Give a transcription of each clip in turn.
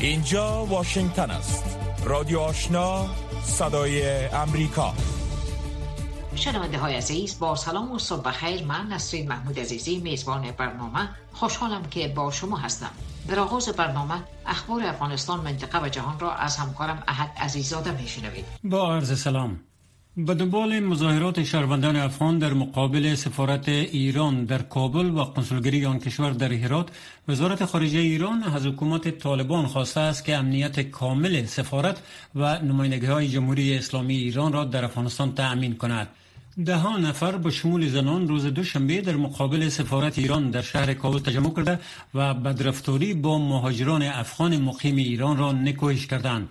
اینجا واشنگتن است. رادیو آشنا صدای امریکا. شنونده های عزیز با سلام و صبح خیر من نسرین محمود عزیزی میزبان برنامه. خوشحالم که با شما هستم. در آغاز برنامه اخبار افغانستان منطقه و جهان را از همکارم احد عزیزاده میشنوید. با عرض سلام. به دنبال مظاهرات شهروندان افغان در مقابل سفارت ایران در کابل و قنسولگری آن کشور در هرات وزارت خارجه ایران از حکومت طالبان خواسته است که امنیت کامل سفارت و نمایندگی های جمهوری اسلامی ایران را در افغانستان تأمین کند. ده نفر به شمول زنان روز دوشنبه در مقابل سفارت ایران در شهر کابل تجمع کرده و بدرفتاری با مهاجران افغان مقیم ایران را نکوهش کردند.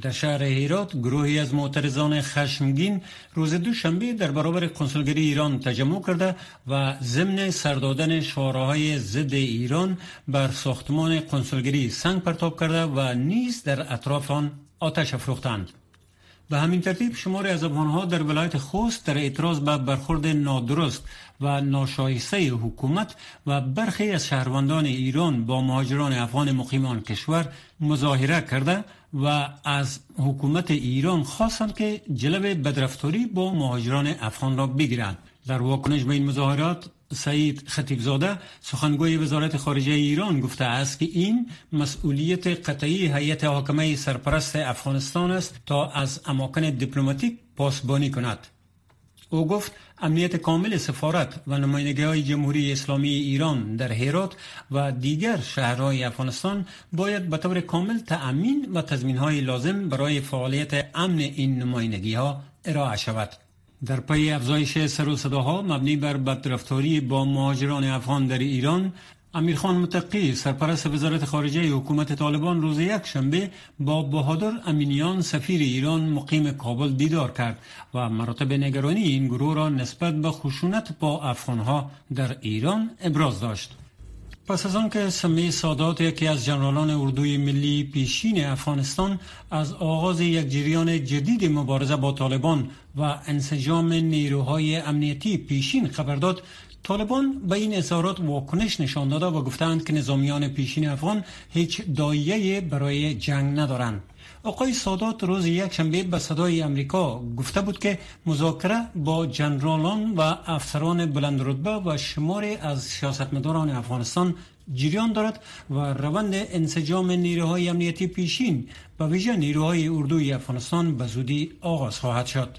در شهر هیرات گروهی از معترضان خشمگین روز دوشنبه در برابر کنسولگری ایران تجمع کرده و ضمن سردادن شعارهای ضد ایران بر ساختمان کنسولگری سنگ پرتاب کرده و نیز در اطراف آن آتش افروختند. به همین ترتیب شماری از افغانها در ولایت خوست در اعتراض به برخورد نادرست و ناشایسته حکومت و برخی از شهروندان ایران با مهاجران افغان مقیمان کشور مظاهره کرده و از حکومت ایران خواستند که جلب بدرفتاری با مهاجران افغان را بگیرند. در واکنش به این مظاهرات سعید خطیبزاده سخنگوی وزارت خارجه ایران گفته است که این مسئولیت قطعی هیئت حاکمه سرپرست افغانستان است تا از اماکن دیپلماتیک پاسبانی کند. او گفت امنیت کامل سفارت و نمایندگی های جمهوری اسلامی ایران در هرات و دیگر شهرهای افغانستان باید به طور کامل تأمین و تضمین های لازم برای فعالیت امن این نمایندگی ها ارائه شود. در پی افزایش سر و صداها مبنی بر بدرفتاری با مهاجران افغان در ایران امیرخان متقی سرپرست وزارت خارجه حکومت طالبان روز یک شنبه با بهادر امینیان سفیر ایران مقیم کابل دیدار کرد و مراتب نگرانی این گروه را نسبت به خشونت با افغانها در ایران ابراز داشت. پس از آنکه سمی سادات یکی از جنرالان اردوی ملی پیشین افغانستان از آغاز یک جریان جدید مبارزه با طالبان و انسجام نیروهای امنیتی پیشین خبر داد طالبان به این اظهارات واکنش نشان داده و گفتند که نظامیان پیشین افغان هیچ دایه برای جنگ ندارند. آقای سادات روز یک شنبه به صدای امریکا گفته بود که مذاکره با جنرالان و افسران بلند رتبه و شماری از سیاستمداران افغانستان جریان دارد و روند انسجام نیروهای امنیتی پیشین به ویژه نیروهای اردوی افغانستان به زودی آغاز خواهد شد.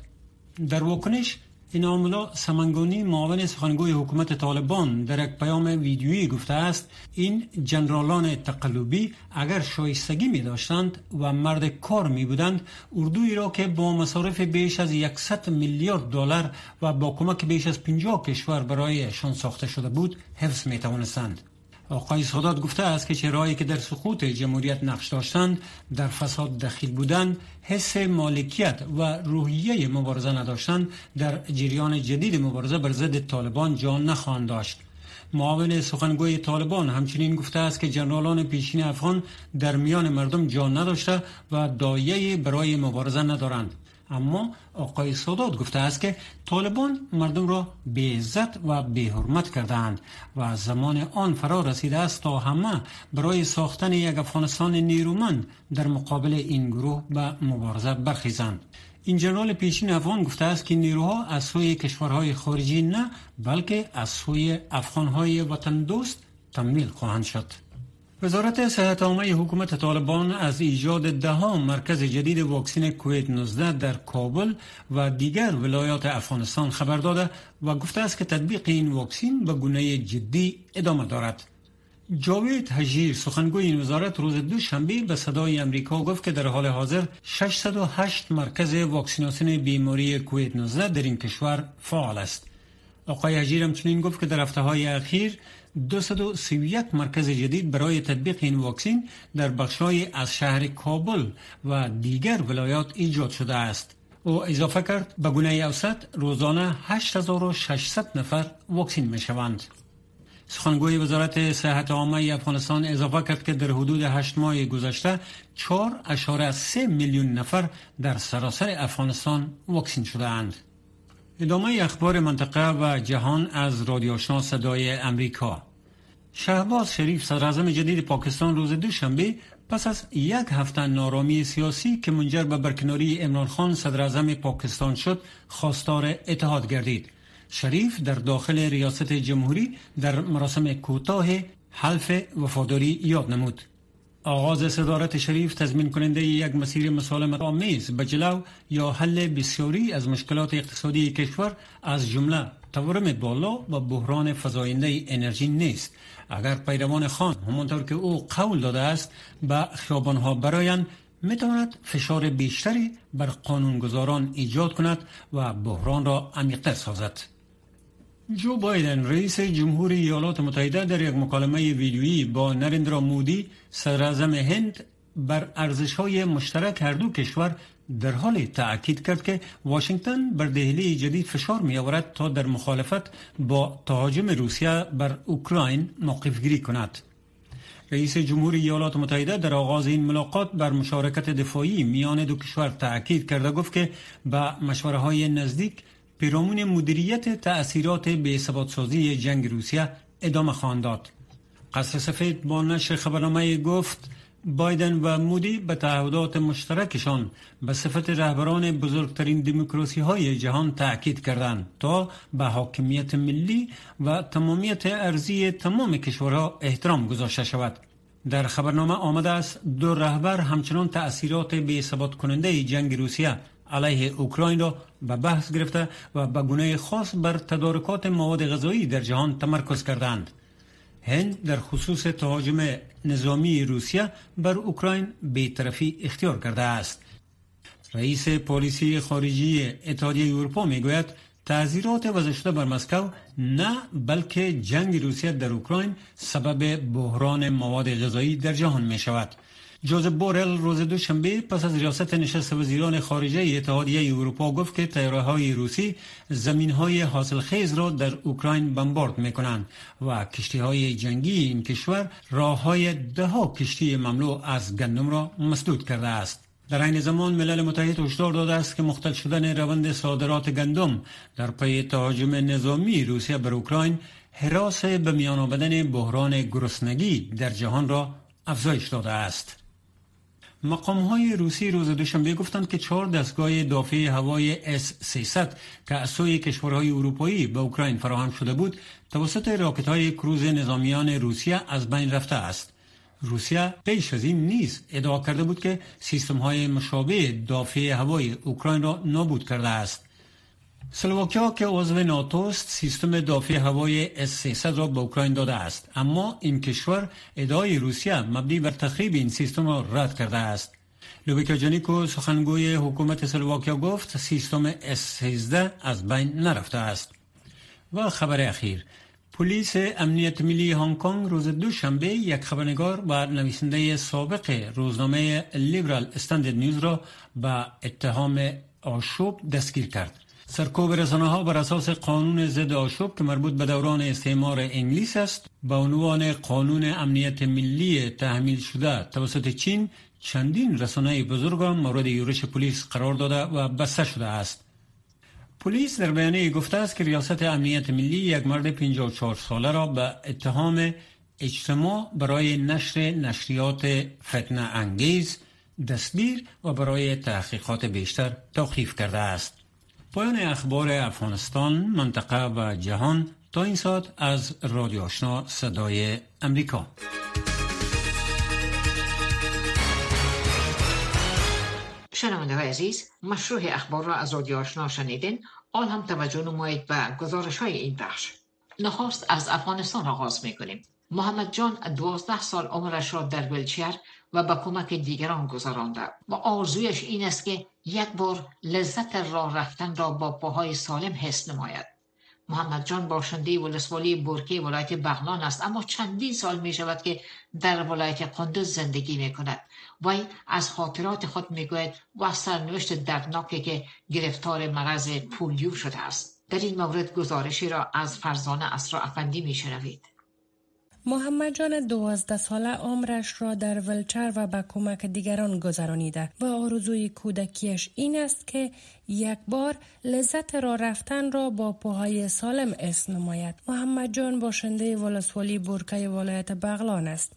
در واکنش ایناملا سمنگونی معاون سخنگوی حکومت طالبان در یک پیام ویدیویی گفته است این جنرالان تقلبی اگر شایستگی می داشتند و مرد کار می بودند اردوی را که با مصارف بیش از 100 میلیارد دلار و با کمک بیش از 50 کشور برایشان ساخته شده بود حفظ می توانستند آقای سادات گفته است که چهرهایی که در سقوط جمهوریت نقش داشتند در فساد دخیل بودند حس مالکیت و روحیه مبارزه نداشتند در جریان جدید مبارزه بر ضد طالبان جان نخواهند داشت. معاون سخنگوی طالبان همچنین گفته است که جنرالان پیشین افغان در میان مردم جان نداشته و دایه برای مبارزه ندارند. اما آقای سادات گفته است که طالبان مردم را به عزت و به حرمت کردند و زمان آن فرا رسیده است تا همه برای ساختن یک افغانستان نیرومند در مقابل این گروه به مبارزه برخیزند. این جنرال پیشین افغان گفته است که نیروها از سوی کشورهای خارجی نه بلکه از سوی افغانهای وطن دوست تمویل خواهند شد. وزارت صحت عامه حکومت طالبان از ایجاد دهم مرکز جدید واکسن کووید 19 در کابل و دیگر ولایات افغانستان خبر داده و گفته است که تطبیق این واکسن به گونه جدی ادامه دارد. جاوید هجیر سخنگوی این وزارت روز دوشنبه به صدای امریکا گفت که در حال حاضر 608 مرکز واکسیناسیون بیماری کووید 19 در این کشور فعال است. آقای هجیر همچنین گفت که در هفته های اخیر 231 مرکز جدید برای تطبیق این واکسین در بخشهای از شهر کابل و دیگر ولایات ایجاد شده است. او اضافه کرد به گونه اوسط روزانه 8600 نفر واکسین می شوند. سخنگوی وزارت صحت عامه افغانستان اضافه کرد که در حدود 8 ماه گذشته 4.3 میلیون نفر در سراسر افغانستان واکسین شده اند. ادامه اخبار منطقه و جهان از رادیو صدای امریکا. شهباز شریف صدر جدید پاکستان روز دوشنبه پس از یک هفته نارامی سیاسی که منجر به برکناری عمران خان صدر پاکستان شد خواستار اتحاد گردید. شریف در داخل ریاست جمهوری در مراسم کوتاه حلف وفاداری یاد نمود. آغاز صدارت شریف تضمین کننده یک مسیر مسالمت آمیز به جلو یا حل بسیاری از مشکلات اقتصادی کشور از جمله تورم بالا و بحران فزاینده انرژی نیست. اگر پیروان خان همانطور که او قول داده است به خیابانها برایند می‌تواند فشار بیشتری بر قانونگذاران ایجاد کند و بحران را عمیقتر سازد. جو بایدن رئیس جمهوری ایالات متحده در یک مکالمه ویدیویی با نریندرا مودی صدراعظم هند بر ارزش های مشترک هر دو کشور در حال تأکید کرد که واشنگتن بر دهلی جدید فشار می آورد تا در مخالفت با تهاجم روسیه بر اوکراین موقف گیری کند. رئیس جمهوری ایالات متحده در آغاز این ملاقات بر مشارکت دفاعی میان دو کشور تأکید کرده گفت که به مشوره های نزدیک پیرامون مدیریت تأثیرات به سازی جنگ روسیه ادامه خواهند داد. قصر سفید با نشر خبرنامه گفت بایدن و مودی به تعهدات مشترکشان به صفت رهبران بزرگترین دموکراسی های جهان تأکید کردند تا به حاکمیت ملی و تمامیت ارزی تمام کشورها احترام گذاشته شود. در خبرنامه آمده است دو رهبر همچنان تأثیرات به ثبات کننده جنگ روسیه علیه اوکراین را به بحث گرفته و به گونه خاص بر تدارکات مواد غذایی در جهان تمرکز کردند. هند در خصوص تهاجم نظامی روسیه بر اوکراین طرفی اختیار کرده است. رئیس پلیسی خارجی اتحادیه اروپا می‌گوید تعذیرات وضع شده بر مسکو نه بلکه جنگ روسیه در اوکراین سبب بحران مواد غذایی در جهان می شود. جوزف بورل روز دوشنبه پس از ریاست نشست وزیران خارجه اتحادیه اروپا گفت که تیاره های روسی زمین های حاصل خیز را در اوکراین بمبارد می کنند و کشتی های جنگی این کشور راه های ده ها کشتی مملو از گندم را مسدود کرده است. در این زمان ملل متحد هشدار داده است که مختل شدن روند صادرات گندم در پی تهاجم نظامی روسیه بر اوکراین حراس به میان آمدن بحران گرسنگی در جهان را افزایش داده است. مقام های روسی روز دوشنبه گفتند که چهار دستگاه دافع هوای S-300 که از سوی کشورهای اروپایی به اوکراین فراهم شده بود توسط راکت های کروز نظامیان روسیه از بین رفته است. روسیه پیش از این نیز ادعا کرده بود که سیستم های مشابه دافع هوای اوکراین را نابود کرده است. سلواکیا که عضو ناتوست سیستم دافع هوای S-300 را به اوکراین داده است. اما این کشور ادعای روسیه مبنی بر تخریب این سیستم را رد کرده است. لوبیکا جانیکو سخنگوی حکومت سلواکیا گفت سیستم S-13 از بین نرفته است. و خبر اخیر. پلیس امنیت ملی هنگ کنگ روز دوشنبه یک خبرنگار و نویسنده سابق روزنامه لیبرال استندرد نیوز را به اتهام آشوب دستگیر کرد. سرکوب رسانه ها بر اساس قانون ضد آشوب که مربوط به دوران استعمار انگلیس است با عنوان قانون امنیت ملی تحمیل شده توسط چین چندین رسانه بزرگ مورد یورش پلیس قرار داده و بسته شده است. پلیس در بیانیه گفته است که ریاست امنیت ملی یک مرد 54 ساله را به اتهام اجتماع برای نشر نشریات فتنه انگیز دستگیر و برای تحقیقات بیشتر توقیف کرده است. پایان اخبار افغانستان منطقه و جهان تا این ساعت از رادیو آشنا صدای امریکا. شنونده های عزیز مشروع اخبار را از رادیو آشنا شنیدین. آن هم توجه نمایید به گزارش های این بخش. نخست از افغانستان آغاز می کنیم محمد جان دوازده سال عمرش را در ویلچر و به کمک دیگران گذرانده و آرزویش این است که یک بار لذت راه رفتن را با پاهای سالم حس نماید محمد جان باشنده ولسوالی برکی ولایت بغلان است اما چندین سال می شود که در ولایت قندوز زندگی می کند وی از خاطرات خود می گوید و سرنوشت دردناکی که گرفتار مرض پولیو شده است در این مورد گزارشی را از فرزانه اسرا افندی می شنوید محمد جان دوازده ساله عمرش را در ولچر و به کمک دیگران گذرانیده و آرزوی کودکیش این است که یک بار لذت را رفتن را با پاهای سالم اسم نماید. محمد جان باشنده ولسوالی بورکه ولایت بغلان است.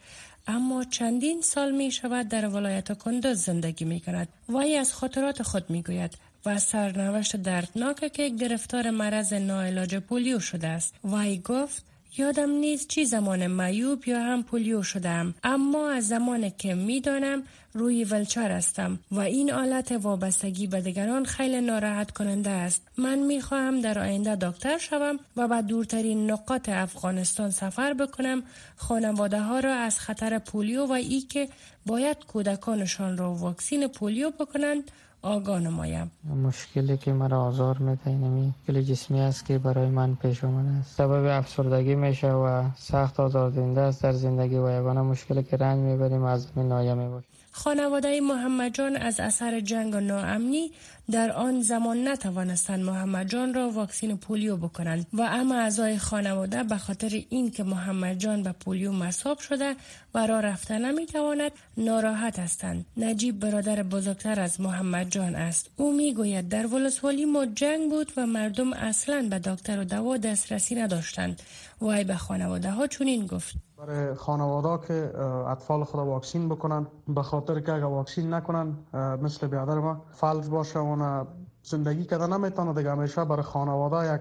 اما چندین سال می شود در ولایت کندوز زندگی می کند. وی از خاطرات خود می گوید و سرنوشت دردناک که گرفتار مرض ناعلاج پولیو شده است. وی گفت یادم نیست چی زمان معیوب یا هم پولیو شدم اما از زمان که می‌دانم روی ولچر هستم و این آلت وابستگی به دیگران خیلی ناراحت کننده است. من می خواهم در آینده دکتر شوم و به دورترین نقاط افغانستان سفر بکنم. خانواده ها را از خطر پولیو و ای که باید کودکانشان را واکسین پولیو بکنند آگاه نمایم. مشکلی که مرا آزار میده اینمی مشکل جسمی است که برای من پیش آمده است. سبب افسردگی میشه و سخت آزاردهنده است. در زندگی و یگانه مشکلی که رنج می‌بریم از نایه می‌باشد خانواده محمد جان از اثر جنگ و ناامنی در آن زمان نتوانستند محمد جان را واکسین پولیو بکنند و اما اعضای خانواده به خاطر اینکه محمد جان به پولیو مصاب شده و را رفته نمی‌تواند ناراحت هستند. نجیب برادر بزرگتر از محمد جان است. او می‌گوید در ولسوالی ما جنگ بود و مردم اصلا به دکتر و دوا دسترسی نداشتند. وی به خانواده ها چنین گفت. برای خانواده که اطفال خود واکسین بکنن به خاطر که اگر واکسین نکنن مثل بیادر ما فلج باشه و زندگی کده نمی‌تونه دیگه همیشه برای خانواده یک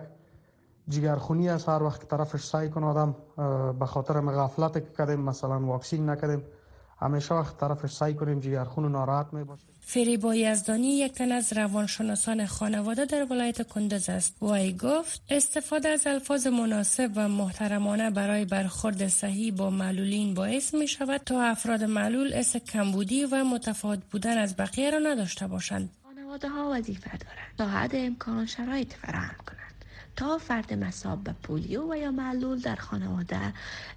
جگرخونی است. هر وقت طرفش سعی کنه آدم به خاطر غفلت که کردیم مثلا واکسین نکردیم. همیشه وقت طرفش سعی کنیم جگرخون ناراحت می باشه فریبا یزدانی یک تن از روانشناسان خانواده در ولایت کندز است. و ای گفت استفاده از الفاظ مناسب و محترمانه برای برخورد صحیح با معلولین باعث می شود تا افراد معلول اس کمبودی و متفاوت بودن از بقیه را نداشته باشند. خانواده ها وظیفه دارند. تا حد امکان شرایط فراهم کنند. تا فرد مصاب به پولیو و یا معلول در خانواده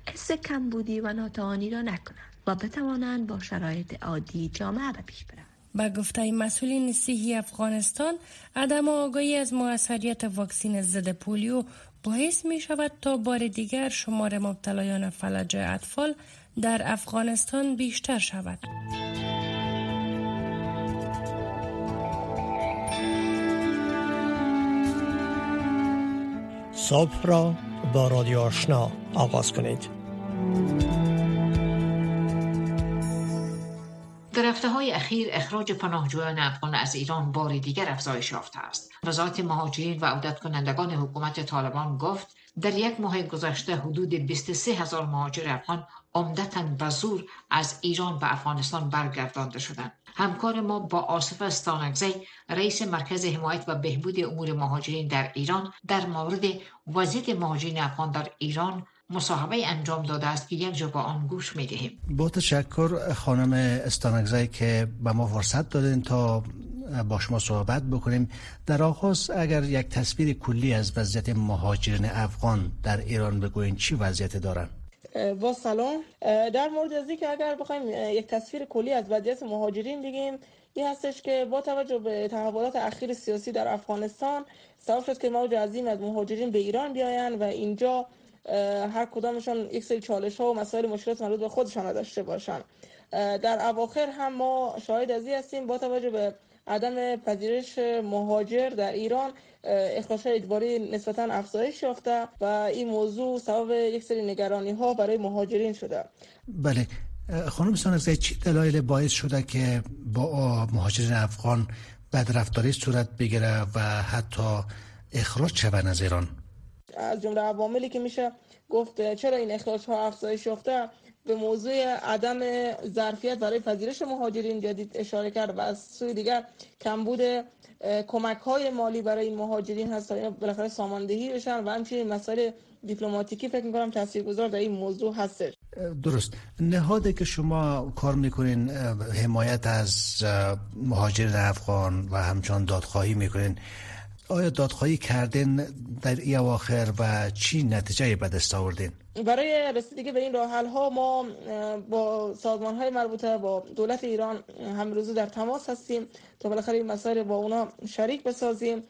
اس کمبودی و ناتوانی را نکنند. و بتوانند با شرایط عادی جامعه به پیش برند به گفته مسئولین صحی افغانستان عدم آگاهی از موثریت واکسین ضد پولیو باعث می شود تا بار دیگر شمار مبتلایان فلج اطفال در افغانستان بیشتر شود. صبح را با رادیو آشنا آغاز کنید. در هفته های اخیر اخراج پناهجویان افغان از ایران بار دیگر افزایش یافته است. وزارت مهاجرین و عودت کنندگان حکومت طالبان گفت در یک ماه گذشته حدود 23 هزار مهاجر افغان عمدتا به زور از ایران به افغانستان برگردانده شدند. همکار ما با آصف استانگزی رئیس مرکز حمایت و بهبود امور مهاجرین در ایران در مورد وضعیت مهاجرین افغان در ایران مصاحبه انجام داده است. که یک جا با آن گوش می دهیم با تشکر خانم استانگزی که به ما فرصت دادین تا با شما صحبت بکنیم. در آغاز اگر یک تصویر کلی از وضعیت مهاجرین افغان در ایران بگوین چی وضعیت دارن؟ با سلام. در مورد از که اگر بخوایم یک تصویر کلی از وضعیت مهاجرین بگیم این هستش که با توجه به تحولات اخیر سیاسی در افغانستان سبب شد که موج عظیم از مهاجرین به ایران بیاین و اینجا هر کدامشان یک سری چالش ها و مسائل مشکلات مربوط به خودشان داشته باشند در اواخر هم ما شاهد ازی هستیم با توجه به عدم پذیرش مهاجر در ایران اخراج اجباری نسبتا افزایش یافته و این موضوع سبب یک سری نگرانی ها برای مهاجرین شده. بله. خانم سانزه چی دلایل باعث شده که با مهاجرین افغان بدرفتاری صورت بگیره و حتی اخراج شوند از ایران؟ از جمله عواملی که میشه گفت چرا این اخراج ها افزایش یافته؟ به موضوع عدم ظرفیت برای پذیرش مهاجرین جدید اشاره کرد و از سوی دیگر کمبود کمک های مالی برای این مهاجرین هست تا بالاخره ساماندهی بشن و همچنین مسائل دیپلماتیکی فکر می‌کنم تاثیرگذار در این موضوع هستش. درست. نهاده که شما کار می‌کنین حمایت از مهاجرین افغان و همچنان دادخواهی می‌کنین آیا دادخواهی کردین در ای اواخر و چی نتیجه به دست آوردین؟ برای رسیدگی به این راه ها ما با سازمان های مربوطه با دولت ایران هم روزو در تماس هستیم تا بالاخره این مسائل با اونا شریک بسازیم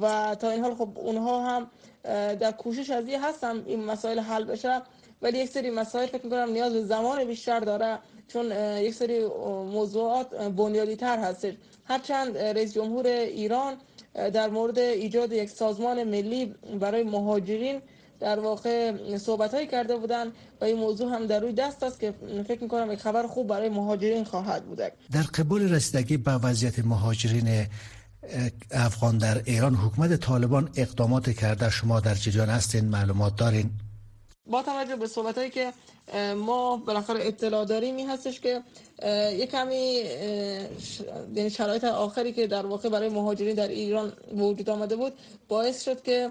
و تا این حال خب اونها هم در کوشش از این هستم این مسائل حل بشه ولی یک سری مسائل فکر می‌کنم نیاز به زمان بیشتر داره چون یک سری موضوعات بنیادی تر هستش هرچند رئیس جمهور ایران در مورد ایجاد یک سازمان ملی برای مهاجرین در واقع صحبت هایی کرده بودن و این موضوع هم در روی دست است که فکر می‌کنم یک خبر خوب برای مهاجرین خواهد بوده. در قبول رسیدگی به وضعیت مهاجرین افغان در ایران حکومت طالبان اقدامات کرده. شما در چه هستین؟ معلومات دارین؟ با توجه به صحبت هایی که ما بالاخره اطلاع داریم این هستش که یک کمی یعنی شرایط آخری که در واقع برای مهاجرین در ایران وجود آمده بود باعث شد که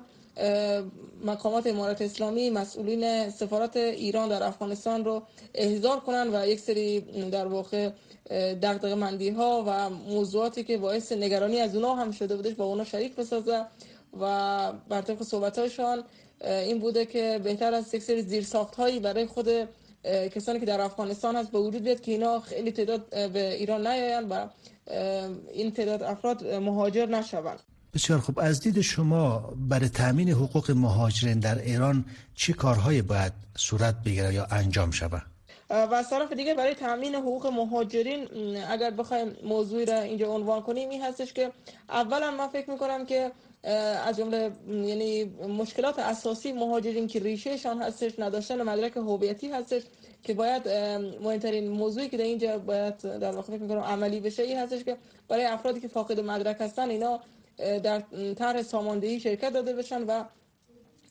مقامات امارت اسلامی مسئولین سفارت ایران در افغانستان رو احضار کنن و یک سری در واقع دقدقه مندی ها و موضوعاتی که باعث نگرانی از اونا هم شده بودش با اونا شریک بسازه و بر طبق صحبت هایشان این بوده که بهتر از یک سری زیر ساخت هایی برای خود کسانی که در افغانستان هست به وجود بیاد که اینا خیلی تعداد به ایران نیاین و این تعداد افراد مهاجر نشوند. بسیار خوب. از دید شما برای تامین حقوق مهاجرین در ایران چه کارهایی باید صورت بگیره یا انجام شود؟ و از طرف دیگه برای تامین حقوق مهاجرین اگر بخوایم موضوعی را اینجا عنوان کنیم این هستش که اولا من فکر می‌کنم که از جمله یعنی مشکلات اساسی مهاجرین که ریشهشان هستش نداشتن مدرک هویتی هستش که باید مهمترین موضوعی که در اینجا باید در واقع فکر می‌کنم عملی بشه این هستش که برای افرادی که فاقد مدرک هستن اینا در طرح ساماندهی شرکت داده بشن و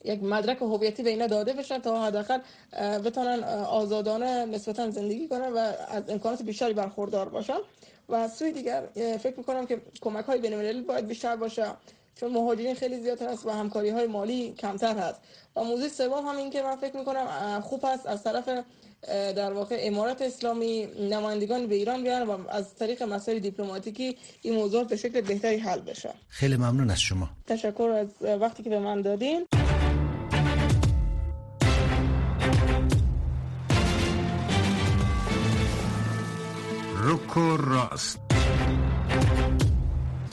یک مدرک هویتی به اینا داده بشن تا حداقل بتونن آزادانه نسبتا زندگی کنن و از امکانات بیشتری برخوردار باشن. و سوی دیگر فکر می‌کنم که کمک های بین باید بیشتر باشه. چون مهاجرین خیلی زیاد هست و همکاری های مالی کمتر هست. و موضوع سوم هم این که من فکر می‌کنم خوب هست. از طرف در واقع امارات اسلامی نمایندگان به ایران بیان و از طریق مسائل دیپلماتیکی این موضوع به شکل بهتری حل بشه. خیلی ممنون از شما. تشکر از وقتی که به من دادین. روکو راست.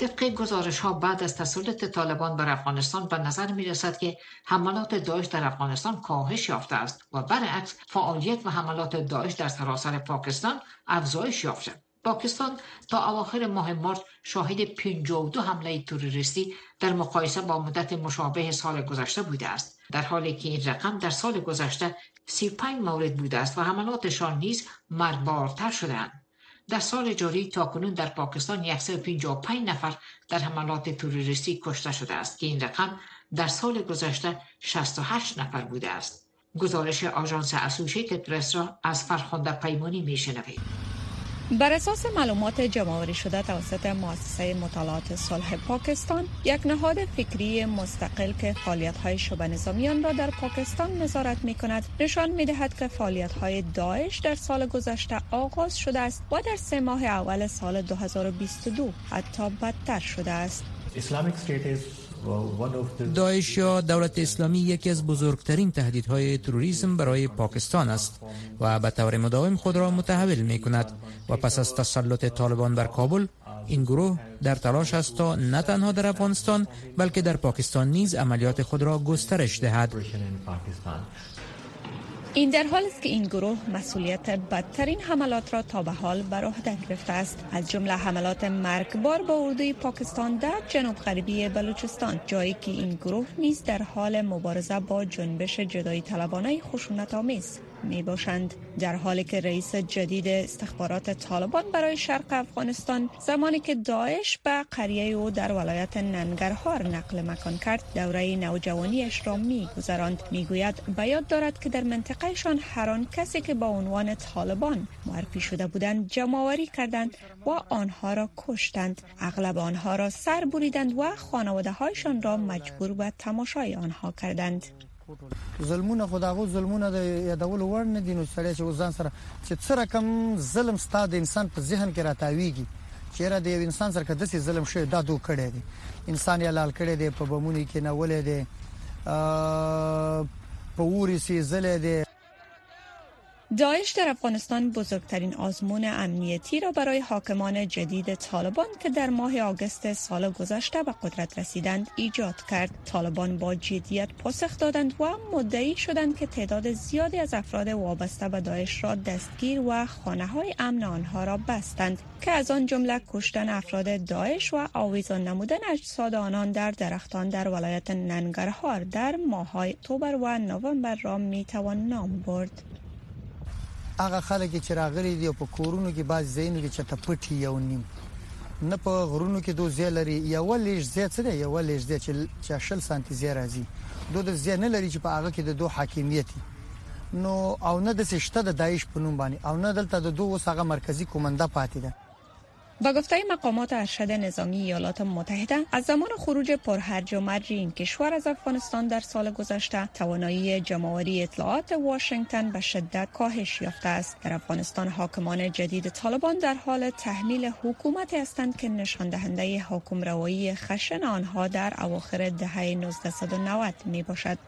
طبق گزارش ها بعد از تسلط طالبان بر افغانستان به نظر می رسد که حملات داعش در افغانستان کاهش یافته است و برعکس فعالیت و حملات داعش در سراسر پاکستان افزایش یافته. پاکستان تا اواخر ماه مارس شاهد 52 حمله تروریستی در مقایسه با مدت مشابه سال گذشته بوده است. در حالی که این رقم در سال گذشته 35 مورد بوده است و حملاتشان نیز مرگبارتر شدهاند در سال جاری تاکنون در پاکستان 155 نفر در حملات تروریستی کشته شده است که این رقم در سال گذشته 68 نفر بوده است. گزارش آژانس اسوشیتد پرس را از فرخنده پیمانی میشنوید. بر اساس معلومات جمعآوری شده توسط مؤسسه مطالعات صلح پاکستان یک نهاد فکری مستقل که فعالیت های شبه نظامیان را در پاکستان نظارت می کند نشان می دهد که فعالیت های داعش در سال گذشته آغاز شده است و در سه ماه اول سال 2022 حتی بدتر شده است. داعش یا دولت اسلامی یکی از بزرگترین تهدیدهای تروریسم برای پاکستان است و به طور مداوم خود را متحول می کند و پس از تسلط طالبان بر کابل این گروه در تلاش است تا نه تنها در افغانستان بلکه در پاکستان نیز عملیات خود را گسترش دهد. این در حال است که این گروه مسئولیت بدترین حملات را تا به حال بر عهده گرفته است. از جمله حملات مرگبار با اردوی پاکستان در جنوب غربی بلوچستان جایی که این گروه نیز در حال مبارزه با جنبش جدایی طلبانه خشونت آمیز. می باشند در حالی که رئیس جدید استخبارات طالبان برای شرق افغانستان زمانی که داعش به قریه او در ولایت ننگرهار نقل مکان کرد دوره نوجوانیش را می گذراند می گوید به یاد دارد که در منطقهشان هر آن کسی که با عنوان طالبان معرفی شده بودند جمعآوری کردند و آنها را کشتند. اغلب آنها را سر بریدند و خانواده هایشان را مجبور به تماشای آنها کردند. ظلمونه خداغو ظلمونه د یادول وړ نه دي نو سړی چې وزن سره چې څه رقم ظلم ستاد انسان په ذهن کې راتاویږي؟ چیرې د انسان سره کده سي ظلم شوی دا دوه کړي دي انسان یې لال کړي دي په بمونی کې نه ولې دي په ووري سي زلې دي داعش در افغانستان بزرگترین آزمون امنیتی را برای حاکمان جدید طالبان که در ماه آگوست سال گذشته به قدرت رسیدند ایجاد کرد. طالبان با جدیت پاسخ دادند و مدعی شدند که تعداد زیادی از افراد وابسته به داعش را دستگیر و خانه های امن آنها را بستند که از آن جمله کشتن افراد داعش و آویزان نمودن اجساد آنان در درختان در ولایت ننگرهار در ماههای اکتبر و نوامبر را می‌توان نام برد. هغه خلک چې راغلي دي په کورونو کې باز زینو کې چته پټي یو نیم. نه په غرونو کې دوه زی لري یو لږ زی څه دی؟ یو لږ زی چې شل سانتي زی راځي. دوه زی نه لري چې په هغه کې د دوه حاکمیت نو او نه د سشته د داعش په نوم باندې او نه دلته د دوه وسغه مرکزی کومنده پاتې ده با گفته مقامات ارشد نظامی ایالات متحده از زمان خروج پرهرج و مرج این کشور از افغانستان در سال گذشته توانایی جمعآوری اطلاعات واشنگتن به شدت کاهش یافته است. در افغانستان حاکمان جدید طالبان در حال تحمیل حکومتی هستند که نشان دهنده حکم روایی خشن آنها در اواخر دهه 1990 می باشد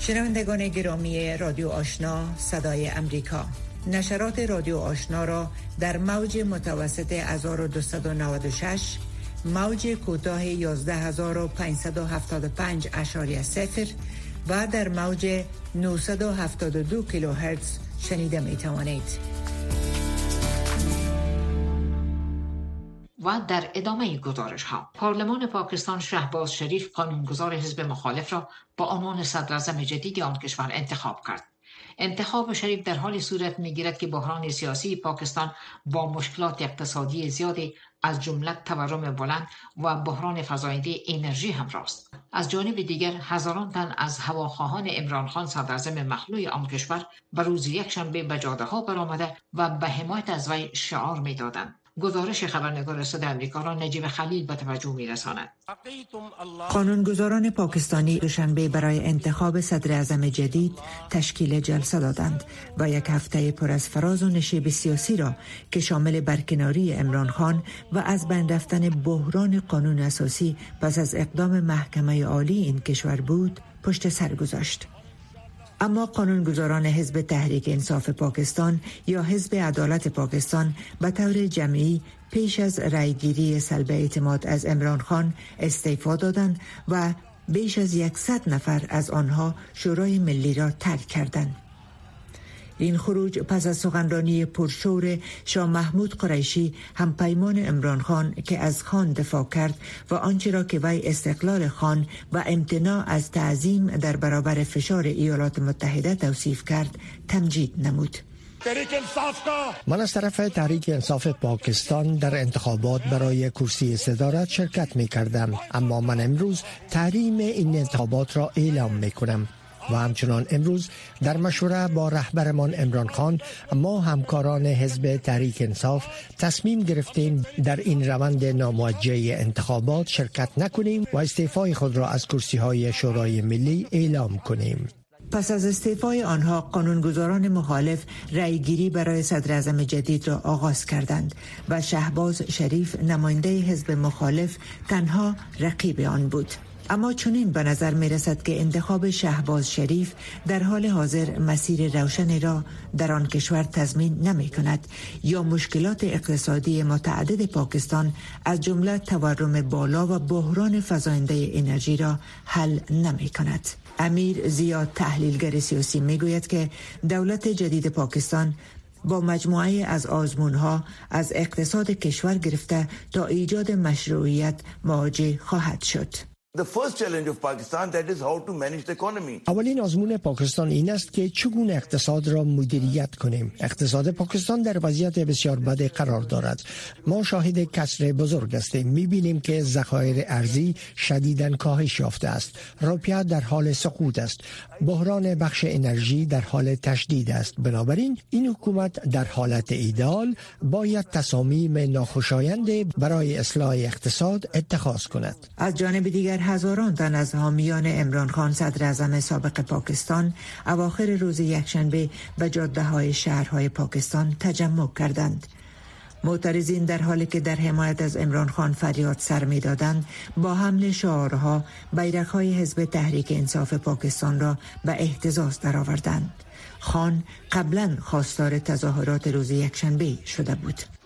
شنوندگان گرامی رادیو آشنا صدای امریکا. نشرات رادیو آشنا را در موج متوسط 1296 موج کوتاه 11575 اشاری سفر و در موج 972 کیلوهرتز شنیده می توانید. و در ادامه گزارش ها پارلمان پاکستان شهباز شریف قانونگذار حزب مخالف را با عنوان صدر جدید آن کشور انتخاب کرد انتخاب شریف در حال صورت می‌گیرد که بحران سیاسی پاکستان با مشکلات اقتصادی زیادی از جمله تورم بلند و بحران فزاینده انرژی همراه است از جانب دیگر هزاران تن از هواخواهان عمران خان صدراعظم مخلوع آن کشور به روز یکشنبه به جاده ها برآمده و به حمایت از وی شعار می‌دادند. گزارش خبرنگار صدای امریکا را نجیب خلیل به توجه می رساند. قانونگذاران پاکستانی دوشنبه برای انتخاب صدر اعظم جدید تشکیل جلسه دادند و یک هفته پر از فراز و نشیب سیاسی را که شامل برکناری امران خان و از بین رفتن بحران قانون اساسی پس از اقدام محکمه عالی این کشور بود پشت سر گذاشت. اما قانونگذاران حزب تحریک انصاف پاکستان یا حزب عدالت پاکستان به طور جمعی پیش از رأیگیری سلب اعتماد از امران خان استعفا دادند و بیش از یکصد نفر از آنها شورای ملی را ترک کردند. این خروج پس از سخنرانی پرشور شاه محمود قریشی هم پیمان امران خان که از خان دفاع کرد و آنچه را که وی استقلال خان و امتناع از تعظیم در برابر فشار ایالات متحده توصیف کرد تمجید نمود. من از طرف تحریک انصاف پاکستان در انتخابات برای کرسی صدارت شرکت می کردم اما من امروز تحریم این انتخابات را اعلام می کنم و همچنان امروز در مشوره با رهبرمان امران خان ما همکاران حزب تحریک انصاف تصمیم گرفتیم در این روند ناموجه انتخابات شرکت نکنیم و استعفای خود را از کرسی های شورای ملی اعلام کنیم. پس از استعفای آنها قانونگذاران مخالف رأیگیری برای صدر جدید را آغاز کردند و شهباز شریف نماینده حزب مخالف تنها رقیب آن بود. اما چنین به نظر می رسد که انتخاب شهباز شریف در حال حاضر مسیر روشنی را در آن کشور تضمین نمی کند یا مشکلات اقتصادی متعدد پاکستان از جمله تورم بالا و بحران فزاینده انرژی را حل نمی کند. امیر زیاد تحلیلگر سیاسی می گوید که دولت جدید پاکستان با مجموعه از آزمون ها از اقتصاد کشور گرفته تا ایجاد مشروعیت مواجه خواهد شد. اولین آزمون پاکستان این است که چگونه اقتصاد را مدیریت کنیم. اقتصاد پاکستان در وضعیت بسیار بد قرار دارد. ما شاهد کسر بزرگ هستیم. می‌بینیم که ذخایر ارزی شدیداً کاهش یافته است. روپیه در حال سقوط است. بحران بخش انرژی در حال تشدید است. بنابراین این حکومت در حالت ایدال باید تصامیم ناخوشایند برای اصلاح اقتصاد اتخاذ کند. از جانب دیگر هزاران تن از حامیان امران خان صدر اعظم سابق پاکستان اواخر روز یکشنبه به جاده های شهرهای پاکستان تجمع کردند. معترضین در حالی که در حمایت از امران خان فریاد سر می دادند با حمل شعارها بیرق های حزب تحریک انصاف پاکستان را به احتزاز درآوردند. خان قبلا خواستار تظاهرات روز یکشنبه شده بود.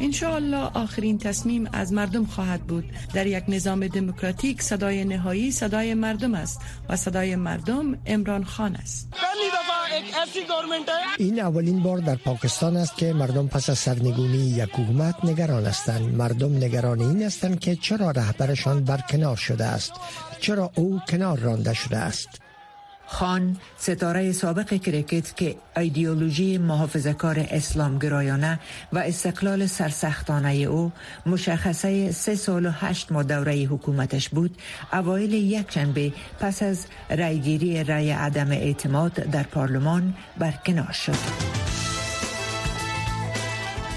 انشاءالله آخرین تصمیم از مردم خواهد بود. در یک نظام دموکراتیک صدای نهایی صدای مردم است و صدای مردم امران خان است. این اولین بار در پاکستان است که مردم پس از سرنگونی یک حکومت نگران هستند. مردم نگران این هستند که چرا رهبرشان برکنار شده است؟ چرا او کنار رانده شده است؟ خان ستاره سابق کرکت که ایدئولوژی محافظه کار اسلام گرایانه و استقلال سرسختانه او مشخصه سه سال و هشت ماه دوره حکومتش بود اوایل یک شنبه پس از رایگیری رای عدم اعتماد در پارلمان برکنار شد.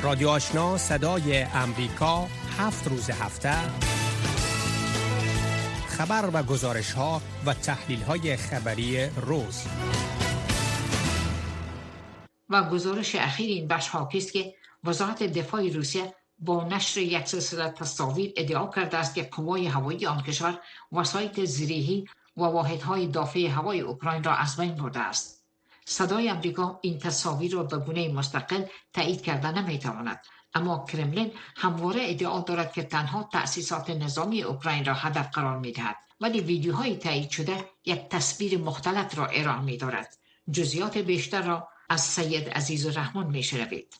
رادیو آشنا صدای امریکا هفت روز هفته. خبر و گزارش ها و تحلیل های خبری روز. و گزارش اخیر این بخش حاکی است که وزارت دفاع روسیه با نشر یک سلسله تصاویر ادعا کرده است که قوای هوایی آن کشور وسایط زیریهی و واحدهای دافع هوای اوکراین را از بین برده است. صدای امریکا این تصاویر را به گونه مستقل تایید کرده نمی‌تواند اما کرملین همواره ادعا دارد که تنها تأسیسات نظامی اوکراین را هدف قرار می دهد ولی ویدیوهای تایید شده یک تصویر مختلط را ارائه می دارد بیشتر را از سید عزیز الرحمن می شنوید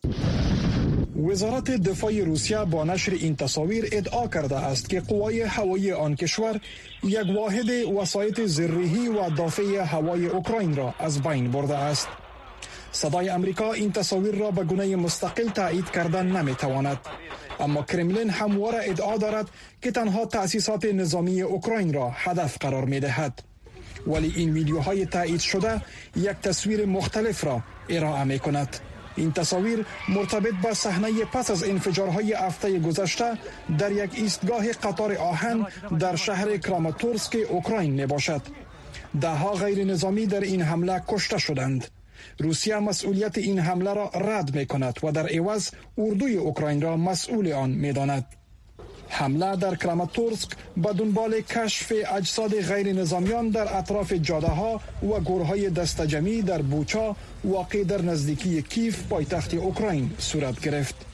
وزارت دفاع روسیه با نشر این تصاویر ادعا کرده است که قوای هوایی آن کشور یک واحد وسایط زرهی و دافع هوای اوکراین را از بین برده است. صدای امریکا این تصاویر را به گونه مستقل تایید کردن نمی‌تواند. اما کرملین همواره ادعا دارد که تنها تأسیسات نظامی اوکراین را هدف قرار می دهد ولی این ویدیوهای تایید شده یک تصویر مختلف را ارائه می کند این تصاویر مرتبط به صحنه پس از انفجارهای هفته گذشته در یک ایستگاه قطار آهن در شهر کراماتورسک اوکراین می باشد ده غیر نظامی در این حمله کشته شدند. روسیه مسئولیت این حمله را رد می کند و در عوض اردوی اوکراین را مسئول آن می داند. حمله در کراماتورسک به دنبال کشف اجساد غیر نظامیان در اطراف جاده ها و گورهای دستجمی در بوچا واقع در نزدیکی کیف پایتخت اوکراین صورت گرفت.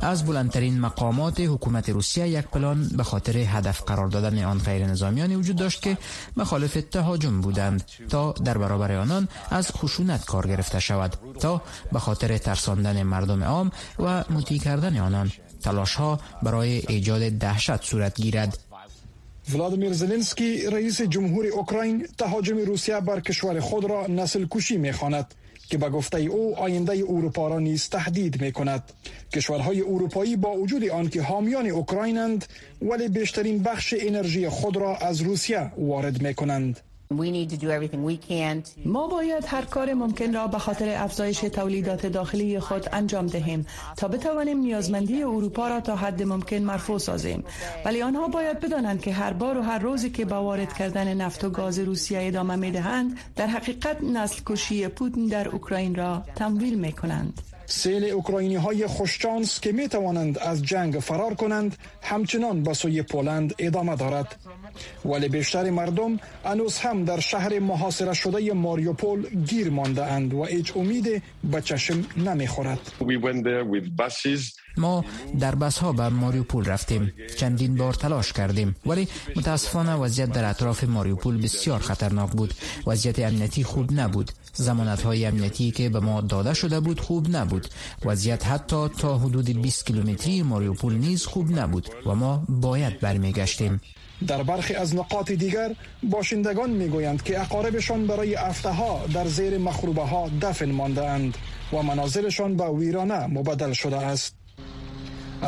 از بلندترین مقامات حکومت روسیه یک پلان به خاطر هدف قرار دادن آن غیر نظامیانی وجود داشت که مخالف تهاجم بودند تا در برابر آنان از خشونت کار گرفته شود تا به خاطر ترساندن مردم عام و مطیع کردن آنان تلاش ها برای ایجاد دهشت صورت گیرد. ولادیمیر زلنسکی رئیس جمهور اوکراین تهاجم روسیه بر کشور خود را نسل کشی می‌خواند. که به گفته او آینده اروپا را نیز تهدید می کند کشورهای اروپایی با وجود آنکه حامیان اوکراینند ولی بیشترین بخش انرژی خود را از روسیه وارد می کنند ما باید هر کار ممکن را به خاطر افزایش تولیدات داخلی خود انجام دهیم تا بتوانیم نیازمندی اروپا را تا حد ممکن مرفوع سازیم. ولی آنها باید بدانند که هر بار و هر روزی که با وارد کردن نفت و گاز روسیه ادامه می دهند در حقیقت نسل کشی پوتین در اوکراین را تمویل می کنند سیل اوکراینی های خوشچانس که می توانند از جنگ فرار کنند همچنان به سوی پولند ادامه دارد. ولی بیشتر مردم انوز هم در شهر محاصره شده ماریوپول گیر مانده اند و هیچ امید به چشم نمی خورد ما در بس ها به ماریوپول رفتیم. چندین بار تلاش کردیم ولی متاسفانه وضعیت در اطراف ماریوپول بسیار خطرناک بود. وضعیت امنیتی خوب نبود. زمانت های امنیتی که به ما داده شده بود خوب نبود. وضعیت حتی تا حدود 20 کیلومتری ماریوپول نیز خوب نبود و ما باید برمیگشتیم. در برخی از نقاط دیگر باشندگان می‌گویند که اقاربشان برای افته ها در زیر مخروبه ها دفن مانده اند و منازلشان به ویرانه مبدل شده است.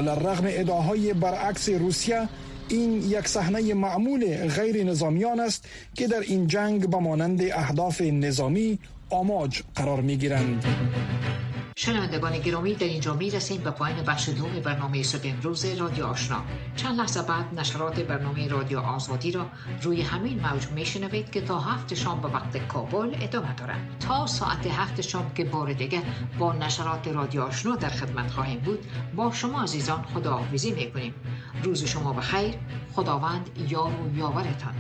رغم ادعاهای برعکس روسیه این یک صحنه معمول غیر نظامیان است که در این جنگ به مانند اهداف نظامی آماج قرار می گیرند. شنوندگان گرامی در اینجا می رسیم به پایان بخش دوم برنامه صبح امروز رادیو آشنا. چند لحظه بعد نشرات برنامه رادیو آزادی را روی همین موج می شنوید که تا هفت شام به وقت کابل ادامه دارد. تا ساعت هفت شام که بار دیگه با نشرات رادیو آشنا در خدمت خواهیم بود با شما عزیزان خداحافظی می کنیم روز شما بخیر. خداوند یار و یاورتان.